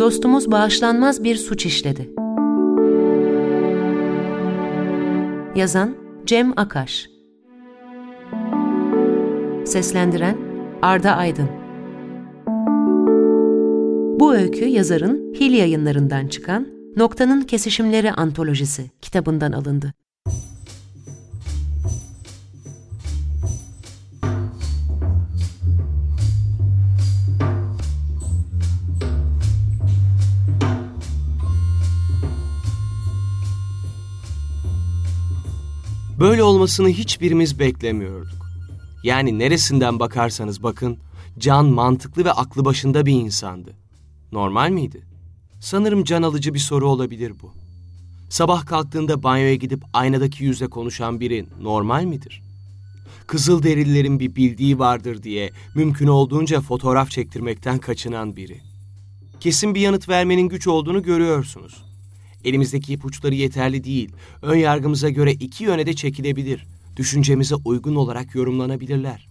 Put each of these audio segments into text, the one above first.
Dostumuz bağışlanmaz bir suç işledi. Yazan Cem Akaş Seslendiren Arda Aydın Bu öykü yazarın Hil yayınlarından çıkan Noktanın Kesişimleri Antolojisi kitabından alındı. Böyle olmasını hiçbirimiz beklemiyorduk. Yani neresinden bakarsanız bakın, Can mantıklı ve aklı başında bir insandı. Normal miydi? Sanırım can alıcı bir soru olabilir bu. Sabah kalktığında banyoya gidip aynadaki yüzle konuşan biri normal midir? Kızıl derililerin bir bildiği vardır diye mümkün olduğunca fotoğraf çektirmekten kaçınan biri. Kesin bir yanıt vermenin güç olduğunu görüyorsunuz. Elimizdeki ipuçları yeterli değil. Ön yargımıza göre iki yöne de çekilebilir. Düşüncemize uygun olarak yorumlanabilirler.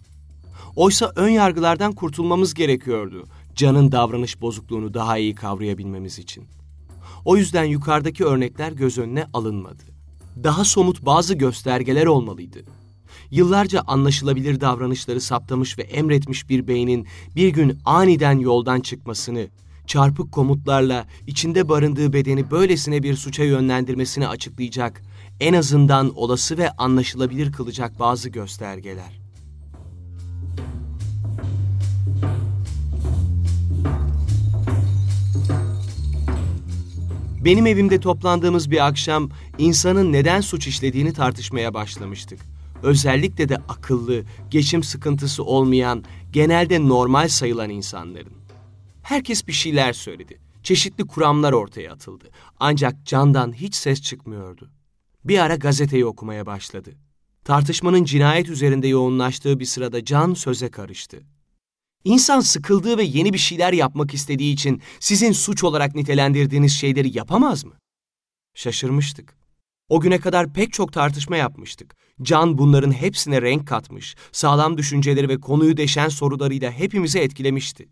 Oysa ön yargılardan kurtulmamız gerekiyordu. Can'ın davranış bozukluğunu daha iyi kavrayabilmemiz için. O yüzden yukarıdaki örnekler göz önüne alınmadı. Daha somut bazı göstergeler olmalıydı. Yıllarca anlaşılabilir davranışları saptamış ve emretmiş bir beynin bir gün aniden yoldan çıkmasını, çarpık komutlarla içinde barındığı bedeni böylesine bir suça yönlendirmesini açıklayacak, en azından olası ve anlaşılabilir kılacak bazı göstergeler. Benim evimde toplandığımız bir akşam insanın neden suç işlediğini tartışmaya başlamıştık. Özellikle de akıllı, geçim sıkıntısı olmayan, genelde normal sayılan insanların. Herkes bir şeyler söyledi. Çeşitli kuramlar ortaya atıldı. Ancak candan hiç ses çıkmıyordu. Bir ara gazeteyi okumaya başladı. Tartışmanın cinayet üzerinde yoğunlaştığı bir sırada can söze karıştı. İnsan sıkıldığı ve yeni bir şeyler yapmak istediği için sizin suç olarak nitelendirdiğiniz şeyleri yapamaz mı? Şaşırmıştık. O güne kadar pek çok tartışma yapmıştık. Can bunların hepsine renk katmış, sağlam düşünceleri ve konuyu deşen sorularıyla hepimizi etkilemişti.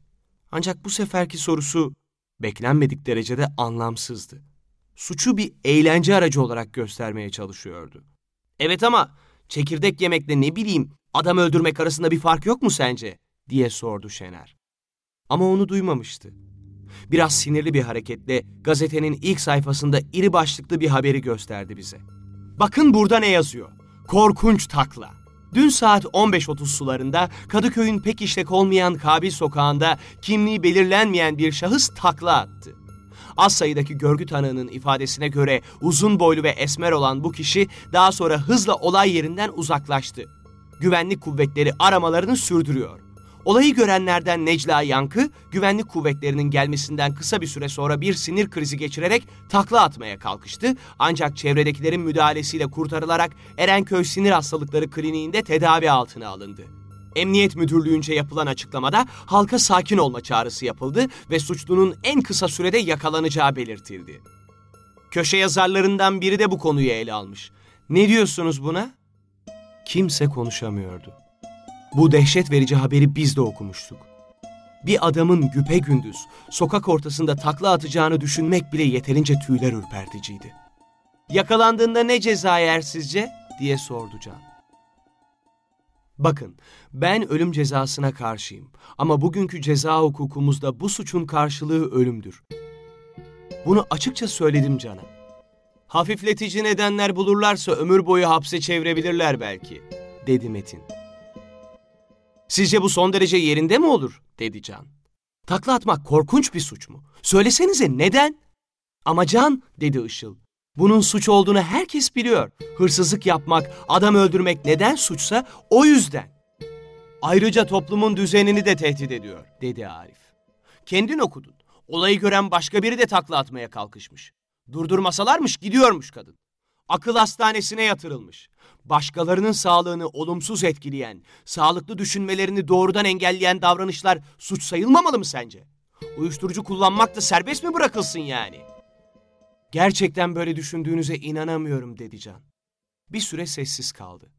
Ancak bu seferki sorusu beklenmedik derecede anlamsızdı. Suçu bir eğlence aracı olarak göstermeye çalışıyordu. Evet ama çekirdek yemekle ne bileyim adam öldürmek arasında bir fark yok mu sence? diye sordu Şener. Ama onu duymamıştı. Biraz sinirli bir hareketle gazetenin ilk sayfasında iri başlıklı bir haberi gösterdi bize. Bakın burada ne yazıyor. Korkunç takla. Dün saat 15.30 sularında Kadıköy'ün pek işlek olmayan Kabil sokağında kimliği belirlenmeyen bir şahıs takla attı. Az sayıdaki görgü tanığının ifadesine göre uzun boylu ve esmer olan bu kişi daha sonra hızla olay yerinden uzaklaştı. Güvenlik kuvvetleri aramalarını sürdürüyor. Olayı görenlerden Necla Yankı, güvenlik kuvvetlerinin gelmesinden kısa bir süre sonra bir sinir krizi geçirerek takla atmaya kalkıştı. Ancak çevredekilerin müdahalesiyle kurtarılarak Erenköy Sinir Hastalıkları Kliniğinde tedavi altına alındı. Emniyet Müdürlüğü'nce yapılan açıklamada halka sakin olma çağrısı yapıldı ve suçlunun en kısa sürede yakalanacağı belirtildi. Köşe yazarlarından biri de bu konuyu ele almış. Ne diyorsunuz buna? Kimse konuşamıyordu. Bu dehşet verici haberi biz de okumuştuk. Bir adamın güpe gündüz sokak ortasında takla atacağını düşünmek bile yeterince tüyler ürperticiydi. Yakalandığında ne ceza yer sizce? diye sordu Can. Bakın, ben ölüm cezasına karşıyım. Ama bugünkü ceza hukukumuzda bu suçun karşılığı ölümdür. Bunu açıkça söyledim Can'a. Hafifletici nedenler bulurlarsa ömür boyu hapse çevirebilirler belki, dedi Metin. Sizce bu son derece yerinde mi olur? dedi Can. Takla atmak korkunç bir suç mu? Söylesenize neden? Ama Can, dedi Işıl. Bunun suç olduğunu herkes biliyor. Hırsızlık yapmak, adam öldürmek neden suçsa o yüzden. Ayrıca toplumun düzenini de tehdit ediyor, dedi Arif. Kendin okudun. Olayı gören başka biri de takla atmaya kalkışmış. Durdurmasalarmış gidiyormuş kadın. Akıl hastanesine yatırılmış başkalarının sağlığını olumsuz etkileyen, sağlıklı düşünmelerini doğrudan engelleyen davranışlar suç sayılmamalı mı sence? Uyuşturucu kullanmak da serbest mi bırakılsın yani? Gerçekten böyle düşündüğünüze inanamıyorum dedi Can. Bir süre sessiz kaldı.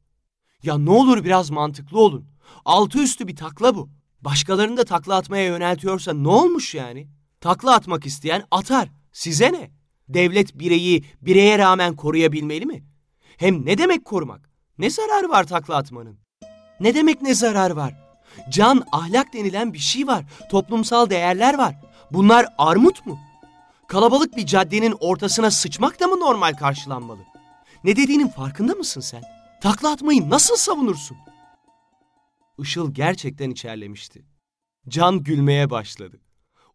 Ya ne olur biraz mantıklı olun. Altı üstü bir takla bu. Başkalarını da takla atmaya yöneltiyorsa ne olmuş yani? Takla atmak isteyen atar. Size ne? Devlet bireyi bireye rağmen koruyabilmeli mi? Hem ne demek korumak? Ne zararı var takla atmanın? Ne demek ne zarar var? Can, ahlak denilen bir şey var. Toplumsal değerler var. Bunlar armut mu? Kalabalık bir caddenin ortasına sıçmak da mı normal karşılanmalı? Ne dediğinin farkında mısın sen? Takla atmayı nasıl savunursun? Işıl gerçekten içerlemişti. Can gülmeye başladı.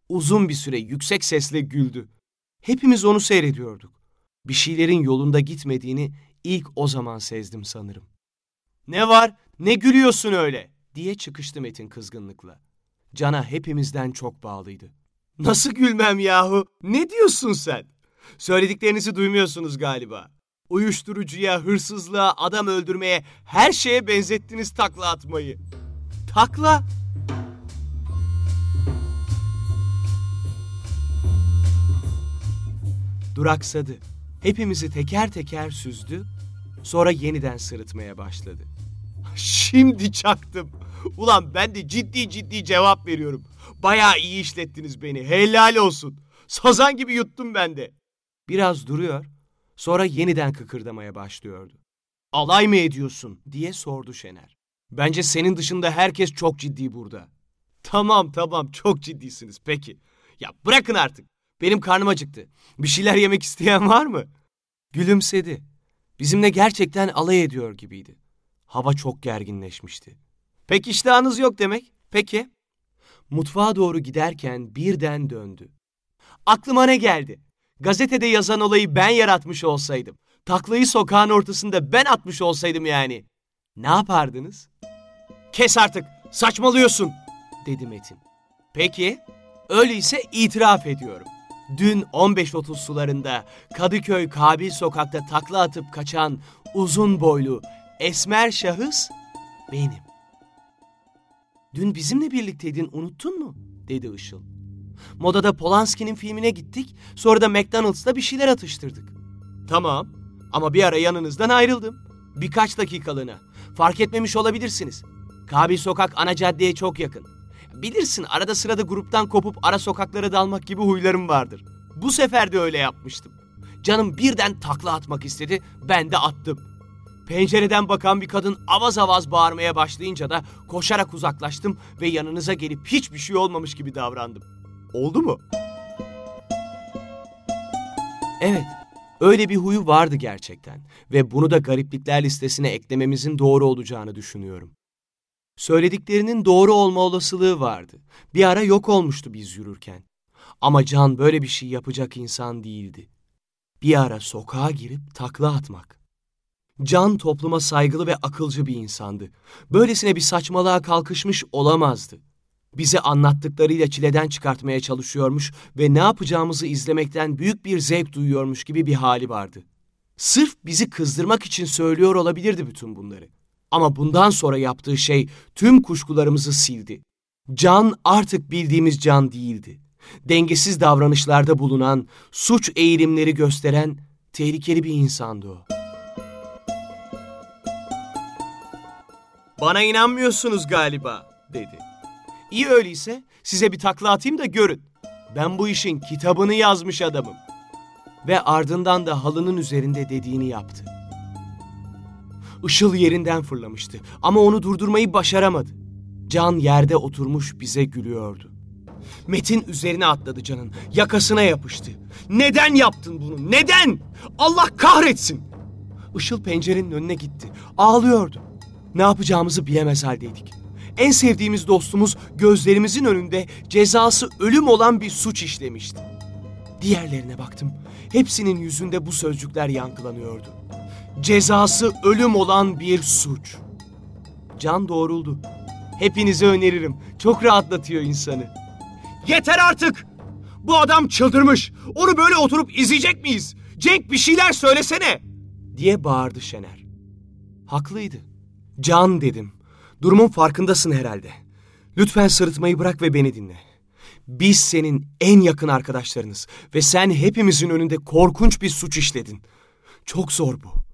Uzun bir süre yüksek sesle güldü. Hepimiz onu seyrediyorduk. Bir şeylerin yolunda gitmediğini ilk o zaman sezdim sanırım. Ne var? Ne gülüyorsun öyle? diye çıkıştı Metin kızgınlıkla. Can'a hepimizden çok bağlıydı. Nasıl gülmem yahu? Ne diyorsun sen? Söylediklerinizi duymuyorsunuz galiba. Uyuşturucuya, hırsızlığa, adam öldürmeye, her şeye benzettiniz takla atmayı. Takla? Duraksadı. Hepimizi teker teker süzdü. Sonra yeniden sırıtmaya başladı. Şimdi çaktım. Ulan ben de ciddi ciddi cevap veriyorum. Bayağı iyi işlettiniz beni. Helal olsun. Sazan gibi yuttum ben de. Biraz duruyor. Sonra yeniden kıkırdamaya başlıyordu. Alay mı ediyorsun diye sordu Şener. Bence senin dışında herkes çok ciddi burada. Tamam tamam çok ciddisiniz peki. Ya bırakın artık. Benim karnım acıktı. Bir şeyler yemek isteyen var mı? Gülümsedi. Bizimle gerçekten alay ediyor gibiydi. Hava çok gerginleşmişti. Pek iştahınız yok demek. Peki. Mutfağa doğru giderken birden döndü. Aklıma ne geldi? Gazetede yazan olayı ben yaratmış olsaydım. Taklayı sokağın ortasında ben atmış olsaydım yani. Ne yapardınız? Kes artık, saçmalıyorsun, dedi Metin. Peki, öyleyse itiraf ediyorum. Dün 15.30 sularında Kadıköy Kabil sokakta takla atıp kaçan uzun boylu, esmer şahıs benim. Dün bizimle birlikteydin unuttun mu? dedi Işıl. Modada Polanski'nin filmine gittik, sonra da McDonald's'ta bir şeyler atıştırdık. Tamam ama bir ara yanınızdan ayrıldım. Birkaç dakikalığına. Fark etmemiş olabilirsiniz. Kabil Sokak ana caddeye çok yakın. Bilirsin arada sırada gruptan kopup ara sokaklara dalmak gibi huylarım vardır. Bu sefer de öyle yapmıştım. Canım birden takla atmak istedi, ben de attım. Pencereden bakan bir kadın avaz avaz bağırmaya başlayınca da koşarak uzaklaştım ve yanınıza gelip hiçbir şey olmamış gibi davrandım. Oldu mu? Evet, öyle bir huyu vardı gerçekten ve bunu da gariplikler listesine eklememizin doğru olacağını düşünüyorum. Söylediklerinin doğru olma olasılığı vardı. Bir ara yok olmuştu biz yürürken. Ama Can böyle bir şey yapacak insan değildi. Bir ara sokağa girip takla atmak. Can topluma saygılı ve akılcı bir insandı. Böylesine bir saçmalığa kalkışmış olamazdı. Bize anlattıklarıyla çileden çıkartmaya çalışıyormuş ve ne yapacağımızı izlemekten büyük bir zevk duyuyormuş gibi bir hali vardı. Sırf bizi kızdırmak için söylüyor olabilirdi bütün bunları. Ama bundan sonra yaptığı şey tüm kuşkularımızı sildi. Can artık bildiğimiz can değildi. Dengesiz davranışlarda bulunan, suç eğilimleri gösteren tehlikeli bir insandı o. Bana inanmıyorsunuz galiba, dedi. İyi öyleyse size bir takla atayım da görün. Ben bu işin kitabını yazmış adamım. Ve ardından da halının üzerinde dediğini yaptı. Işıl yerinden fırlamıştı ama onu durdurmayı başaramadı. Can yerde oturmuş bize gülüyordu. Metin üzerine atladı Can'ın. Yakasına yapıştı. Neden yaptın bunu? Neden? Allah kahretsin. Işıl pencerenin önüne gitti. Ağlıyordu. Ne yapacağımızı bilemez haldeydik. En sevdiğimiz dostumuz gözlerimizin önünde cezası ölüm olan bir suç işlemişti. Diğerlerine baktım. Hepsinin yüzünde bu sözcükler yankılanıyordu. Cezası ölüm olan bir suç. Can doğruldu. Hepinize öneririm. Çok rahatlatıyor insanı. Yeter artık! Bu adam çıldırmış. Onu böyle oturup izleyecek miyiz? Cenk bir şeyler söylesene! Diye bağırdı Şener. Haklıydı. Can dedim. Durumun farkındasın herhalde. Lütfen sırıtmayı bırak ve beni dinle. Biz senin en yakın arkadaşlarınız ve sen hepimizin önünde korkunç bir suç işledin. Çok zor bu.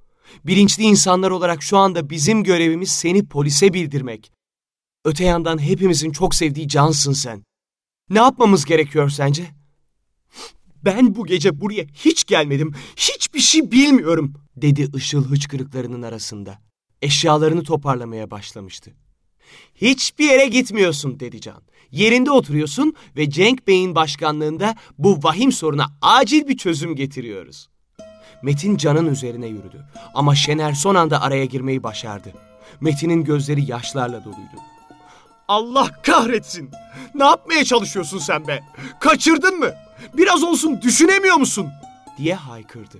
Bilinçli insanlar olarak şu anda bizim görevimiz seni polise bildirmek. Öte yandan hepimizin çok sevdiği cansın sen. Ne yapmamız gerekiyor sence? Ben bu gece buraya hiç gelmedim. Hiçbir şey bilmiyorum dedi ışıl hıçkırıklarının arasında. Eşyalarını toparlamaya başlamıştı. Hiçbir yere gitmiyorsun dedi Can. Yerinde oturuyorsun ve Cenk Bey'in başkanlığında bu vahim soruna acil bir çözüm getiriyoruz. Metin Can'ın üzerine yürüdü ama Şener son anda araya girmeyi başardı. Metin'in gözleri yaşlarla doluydu. Allah kahretsin! Ne yapmaya çalışıyorsun sen be? Kaçırdın mı? Biraz olsun düşünemiyor musun? diye haykırdı.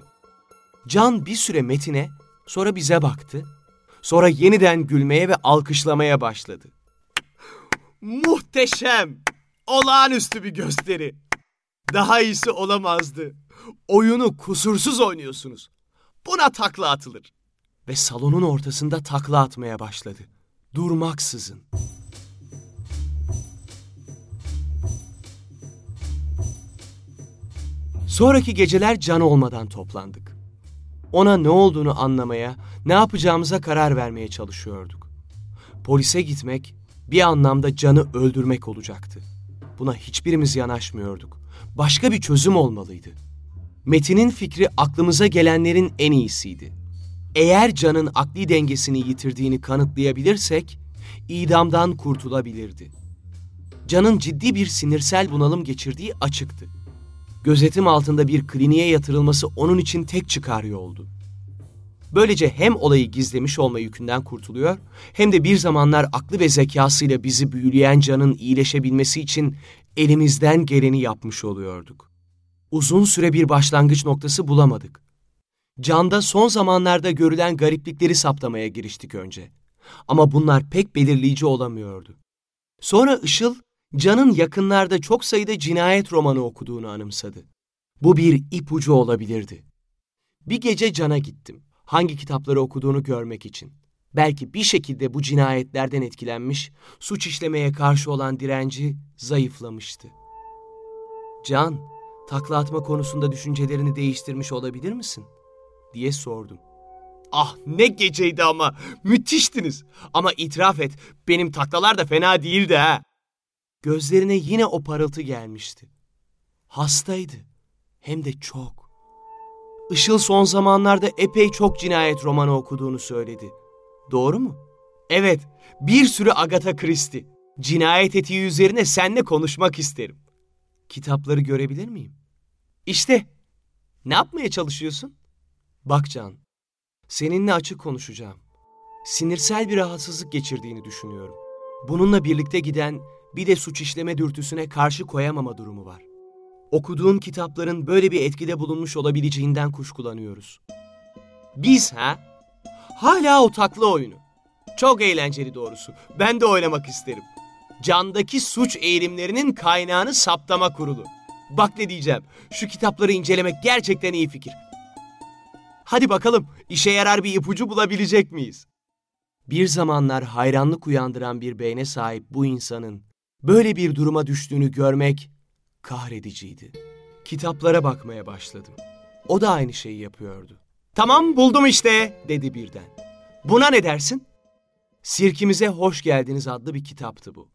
Can bir süre Metin'e, sonra bize baktı. Sonra yeniden gülmeye ve alkışlamaya başladı. Muhteşem! Olağanüstü bir gösteri. Daha iyisi olamazdı. Oyunu kusursuz oynuyorsunuz. Buna takla atılır. Ve salonun ortasında takla atmaya başladı. Durmaksızın. Sonraki geceler can olmadan toplandık. Ona ne olduğunu anlamaya, ne yapacağımıza karar vermeye çalışıyorduk. Polise gitmek bir anlamda canı öldürmek olacaktı. Buna hiçbirimiz yanaşmıyorduk. Başka bir çözüm olmalıydı. Metin'in fikri aklımıza gelenlerin en iyisiydi. Eğer canın akli dengesini yitirdiğini kanıtlayabilirsek, idamdan kurtulabilirdi. Canın ciddi bir sinirsel bunalım geçirdiği açıktı. Gözetim altında bir kliniğe yatırılması onun için tek çıkar yoldu. Böylece hem olayı gizlemiş olma yükünden kurtuluyor, hem de bir zamanlar aklı ve zekasıyla bizi büyüleyen canın iyileşebilmesi için elimizden geleni yapmış oluyorduk. Uzun süre bir başlangıç noktası bulamadık. Canda son zamanlarda görülen gariplikleri saptamaya giriştik önce. Ama bunlar pek belirleyici olamıyordu. Sonra Işıl, Can'ın yakınlarda çok sayıda cinayet romanı okuduğunu anımsadı. Bu bir ipucu olabilirdi. Bir gece Can'a gittim. Hangi kitapları okuduğunu görmek için. Belki bir şekilde bu cinayetlerden etkilenmiş, suç işlemeye karşı olan direnci zayıflamıştı. Can, takla atma konusunda düşüncelerini değiştirmiş olabilir misin? diye sordum. Ah ne geceydi ama. Müthiştiniz. Ama itiraf et benim taklalar da fena değildi ha. Gözlerine yine o parıltı gelmişti. Hastaydı. Hem de çok. Işıl son zamanlarda epey çok cinayet romanı okuduğunu söyledi. Doğru mu? Evet, bir sürü Agatha Christie. Cinayet etiği üzerine seninle konuşmak isterim. Kitapları görebilir miyim? İşte. Ne yapmaya çalışıyorsun? Bak Can, seninle açık konuşacağım. Sinirsel bir rahatsızlık geçirdiğini düşünüyorum. Bununla birlikte giden bir de suç işleme dürtüsüne karşı koyamama durumu var. Okuduğun kitapların böyle bir etkide bulunmuş olabileceğinden kuşkulanıyoruz. Biz ha? Hala o takla oyunu. Çok eğlenceli doğrusu. Ben de oynamak isterim. Candaki suç eğilimlerinin kaynağını saptama kurulu. Bak ne diyeceğim. Şu kitapları incelemek gerçekten iyi fikir. Hadi bakalım işe yarar bir ipucu bulabilecek miyiz? Bir zamanlar hayranlık uyandıran bir beyne sahip bu insanın böyle bir duruma düştüğünü görmek kahrediciydi. Kitaplara bakmaya başladım. O da aynı şeyi yapıyordu. Tamam buldum işte dedi birden. Buna ne dersin? Sirkimize hoş geldiniz adlı bir kitaptı bu.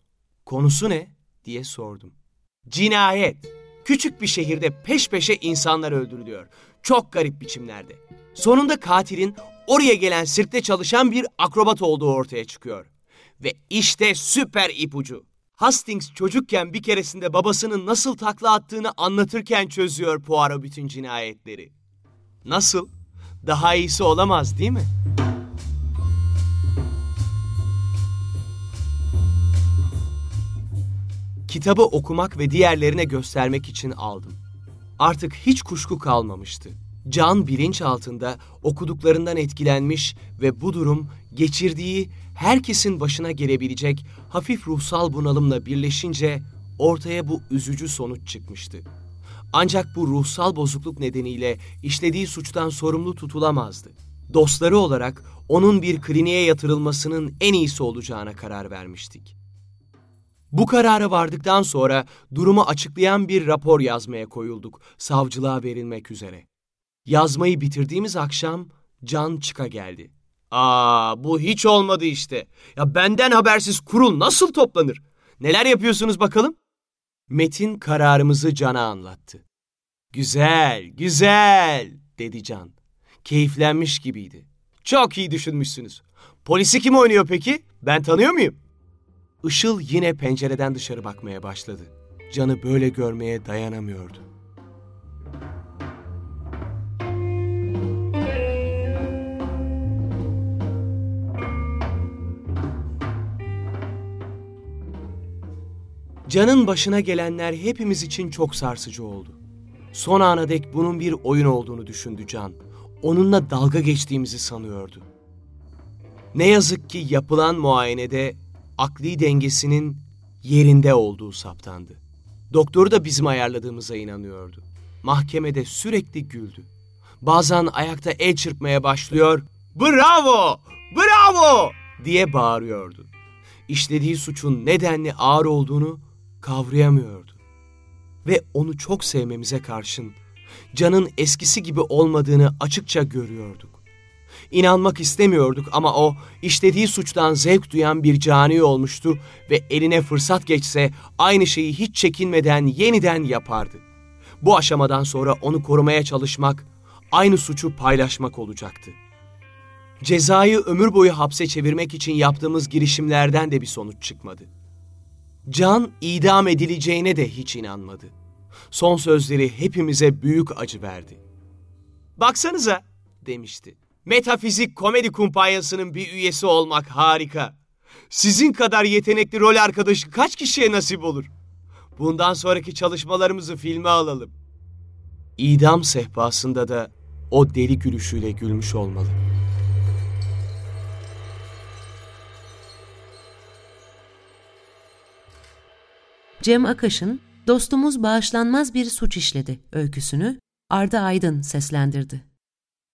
Konusu ne diye sordum. Cinayet. Küçük bir şehirde peş peşe insanlar öldürülüyor. Çok garip biçimlerde. Sonunda katilin oraya gelen sirkte çalışan bir akrobat olduğu ortaya çıkıyor. Ve işte süper ipucu. Hastings çocukken bir keresinde babasının nasıl takla attığını anlatırken çözüyor Poirot bütün cinayetleri. Nasıl? Daha iyisi olamaz değil mi? Kitabı okumak ve diğerlerine göstermek için aldım. Artık hiç kuşku kalmamıştı. Can bilinç altında okuduklarından etkilenmiş ve bu durum geçirdiği herkesin başına gelebilecek hafif ruhsal bunalımla birleşince ortaya bu üzücü sonuç çıkmıştı. Ancak bu ruhsal bozukluk nedeniyle işlediği suçtan sorumlu tutulamazdı. Dostları olarak onun bir kliniğe yatırılmasının en iyisi olacağına karar vermiştik. Bu karara vardıktan sonra durumu açıklayan bir rapor yazmaya koyulduk, savcılığa verilmek üzere. Yazmayı bitirdiğimiz akşam Can çıka geldi. Aa bu hiç olmadı işte. Ya benden habersiz kurul nasıl toplanır? Neler yapıyorsunuz bakalım? Metin kararımızı Can'a anlattı. Güzel, güzel dedi Can. Keyiflenmiş gibiydi. Çok iyi düşünmüşsünüz. Polisi kim oynuyor peki? Ben tanıyor muyum? Işıl yine pencereden dışarı bakmaya başladı. Can'ı böyle görmeye dayanamıyordu. Can'ın başına gelenler hepimiz için çok sarsıcı oldu. Son ana dek bunun bir oyun olduğunu düşündü Can. Onunla dalga geçtiğimizi sanıyordu. Ne yazık ki yapılan muayenede akli dengesinin yerinde olduğu saptandı. Doktoru da bizim ayarladığımıza inanıyordu. Mahkemede sürekli güldü. Bazen ayakta el çırpmaya başlıyor, bravo, bravo diye bağırıyordu. İşlediği suçun nedenli ağır olduğunu kavrayamıyordu. Ve onu çok sevmemize karşın Can'ın eskisi gibi olmadığını açıkça görüyorduk. İnanmak istemiyorduk ama o işlediği suçtan zevk duyan bir cani olmuştu ve eline fırsat geçse aynı şeyi hiç çekinmeden yeniden yapardı. Bu aşamadan sonra onu korumaya çalışmak, aynı suçu paylaşmak olacaktı. Cezayı ömür boyu hapse çevirmek için yaptığımız girişimlerden de bir sonuç çıkmadı. Can idam edileceğine de hiç inanmadı. Son sözleri hepimize büyük acı verdi. Baksanıza demişti. Metafizik komedi kumpanyasının bir üyesi olmak harika. Sizin kadar yetenekli rol arkadaşı kaç kişiye nasip olur? Bundan sonraki çalışmalarımızı filme alalım. İdam sehpasında da o deli gülüşüyle gülmüş olmalı. Cem Akaş'ın Dostumuz Bağışlanmaz Bir Suç işledi öyküsünü Arda Aydın seslendirdi.